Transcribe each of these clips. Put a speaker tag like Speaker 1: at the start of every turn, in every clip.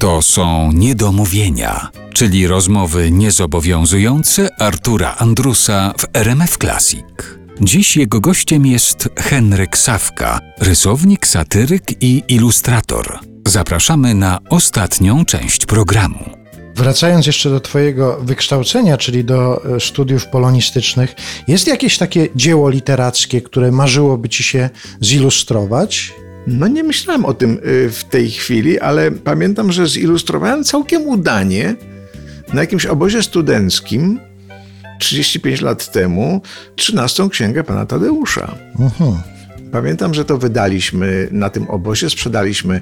Speaker 1: To są niedomówienia, czyli rozmowy niezobowiązujące Artura Andrusa w RMF Classic. Dziś jego gościem jest Henryk Sawka, rysownik, satyryk i ilustrator. Zapraszamy na ostatnią część programu.
Speaker 2: Wracając jeszcze do Twojego wykształcenia, czyli do e, studiów polonistycznych, jest jakieś takie dzieło literackie, które marzyłoby Ci się zilustrować?
Speaker 3: No nie myślałem o tym y, w tej chwili, ale pamiętam, że zilustrowałem całkiem udanie na jakimś obozie studenckim 35 lat temu 13 księgę pana Tadeusza.
Speaker 2: Mhm.
Speaker 3: Pamiętam, że to wydaliśmy na tym obozie, sprzedaliśmy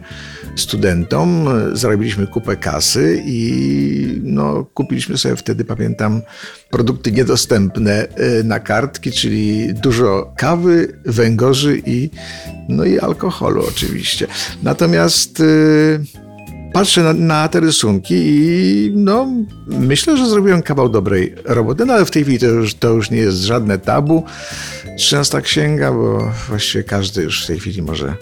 Speaker 3: studentom, zarobiliśmy kupę kasy i no, kupiliśmy sobie wtedy, pamiętam, produkty niedostępne y, na kartki, czyli dużo kawy, węgorzy i, no i alkoholu oczywiście. Natomiast yy, patrzę na, na, te rysunki i no, myślę, że zrobiłem kawał dobrej roboty, no ale w tej chwili to już, to już nie jest żadne tabu. 13 księga, bo właściwie każdy już w tej chwili może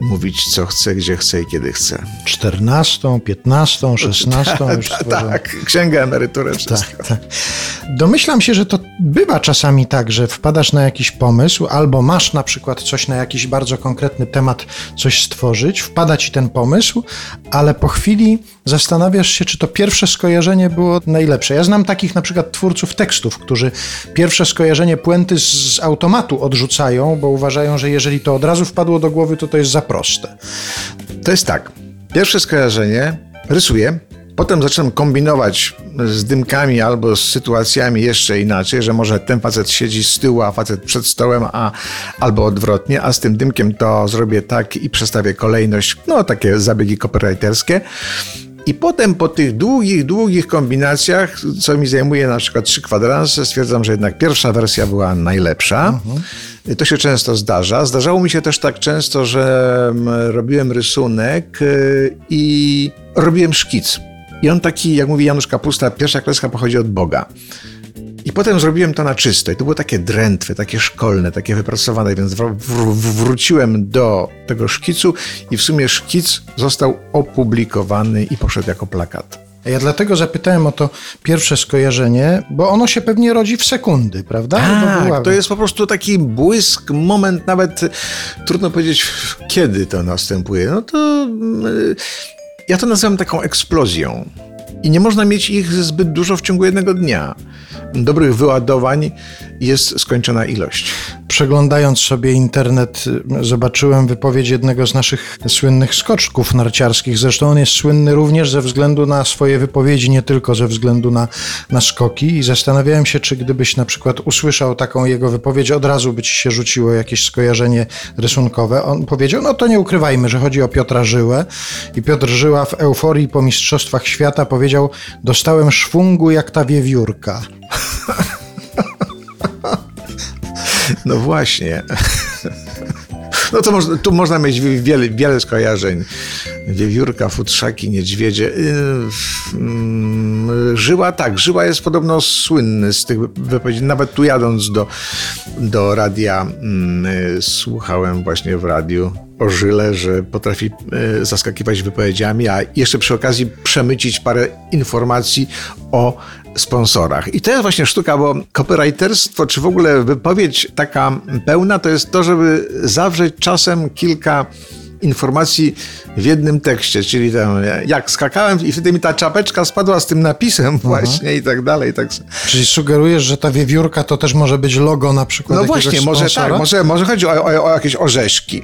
Speaker 3: mówić, co chce, gdzie chce i kiedy chce.
Speaker 2: 14, 15, 16 już
Speaker 3: tak, tak, księga, emeryturę, wszystko. Tak, tak.
Speaker 2: Domyślam się, że to bywa czasami tak, że wpadasz na jakiś pomysł, albo masz na przykład coś na jakiś bardzo konkretny temat, coś stworzyć, wpada ci ten pomysł, ale po chwili zastanawiasz się, czy to pierwsze skojarzenie było najlepsze. Ja znam takich na przykład twórców tekstów, którzy pierwsze skojarzenie puenty z automatu odrzucają, bo uważają, że jeżeli to od razu wpadło do głowy, to to jest za proste.
Speaker 3: To jest tak. Pierwsze skojarzenie rysuję, Potem zaczynam kombinować z dymkami albo z sytuacjami jeszcze inaczej, że może ten facet siedzi z tyłu, a facet przed stołem, a, albo odwrotnie, a z tym dymkiem to zrobię tak i przestawię kolejność, no takie zabiegi copywriterskie. I potem po tych długich, długich kombinacjach, co mi zajmuje na przykład trzy kwadranse, stwierdzam, że jednak pierwsza wersja była najlepsza. Mhm. To się często zdarza. Zdarzało mi się też tak często, że robiłem rysunek y, i robiłem szkic. I on taki, jak mówi Janusz Kapusta, pierwsza kreska pochodzi od Boga. I potem zrobiłem to na czysto. I to było takie drętwe, takie szkolne, takie wypracowane, więc wr wróciłem do tego szkicu i w sumie szkic został opublikowany i poszedł jako plakat.
Speaker 2: Ja dlatego zapytałem o to pierwsze skojarzenie, bo ono się pewnie rodzi w sekundy, prawda?
Speaker 3: Tak, to jest po prostu taki błysk, moment, nawet trudno powiedzieć, kiedy to następuje. No to ja to nazywam taką eksplozją. I nie można mieć ich zbyt dużo w ciągu jednego dnia. Dobrych wyładowań jest skończona ilość.
Speaker 2: Przeglądając sobie internet, zobaczyłem wypowiedź jednego z naszych słynnych skoczków narciarskich. Zresztą on jest słynny również ze względu na swoje wypowiedzi, nie tylko ze względu na, na skoki. I zastanawiałem się, czy gdybyś na przykład usłyszał taką jego wypowiedź, od razu by ci się rzuciło jakieś skojarzenie rysunkowe. On powiedział: No to nie ukrywajmy, że chodzi o Piotra Żyłę. I Piotr Żyła w euforii po Mistrzostwach Świata powiedział: Dostałem szwungu jak ta wiewiórka.
Speaker 3: No właśnie. No to tu można mieć wiele, wiele skojarzeń. Wiewiórka, futrzaki, niedźwiedzie. Y, mm, żyła, tak, Żyła jest podobno słynny z tych wypowiedzi. Nawet tu jadąc do, do radia, mm, y, słuchałem właśnie w radiu o Żyle, że potrafi y, zaskakiwać wypowiedziami, a jeszcze przy okazji przemycić parę informacji o sponsorach. I to jest właśnie sztuka, bo copywriterstwo, czy w ogóle wypowiedź taka pełna, to jest to, żeby zawrzeć czasem kilka informacji w jednym tekście, czyli tam jak skakałem i wtedy mi ta czapeczka spadła z tym napisem właśnie i tak dalej. Tak.
Speaker 2: Czyli sugerujesz, że ta wiewiórka to też może być logo na przykład
Speaker 3: No właśnie, może tak, może, może chodzi o, o, o jakieś orzeszki.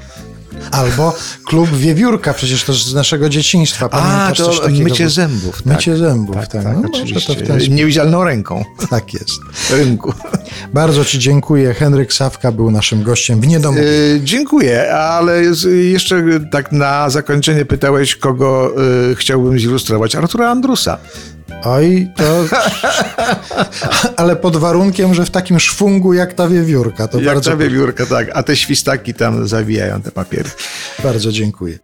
Speaker 2: Albo klub Wiewiórka, przecież to z naszego dzieciństwa.
Speaker 3: Pamiętasz A, to mycie zębów. Tak.
Speaker 2: Mycie zębów, tak.
Speaker 3: tak, tak no, oczywiście. Ten... Niewidzialną ręką.
Speaker 2: Tak jest.
Speaker 3: Rynku.
Speaker 2: Bardzo Ci dziękuję. Henryk Sawka był naszym gościem w Niedomu. E,
Speaker 3: dziękuję, ale jeszcze tak na zakończenie pytałeś, kogo y, chciałbym zilustrować. Artura Andrusa.
Speaker 2: Oj, to. Ale pod warunkiem, że w takim szwungu jak ta wiewiórka. To
Speaker 3: jak bardzo... ta wiewiórka, tak. A te świstaki tam zawijają te papiery.
Speaker 2: Bardzo dziękuję.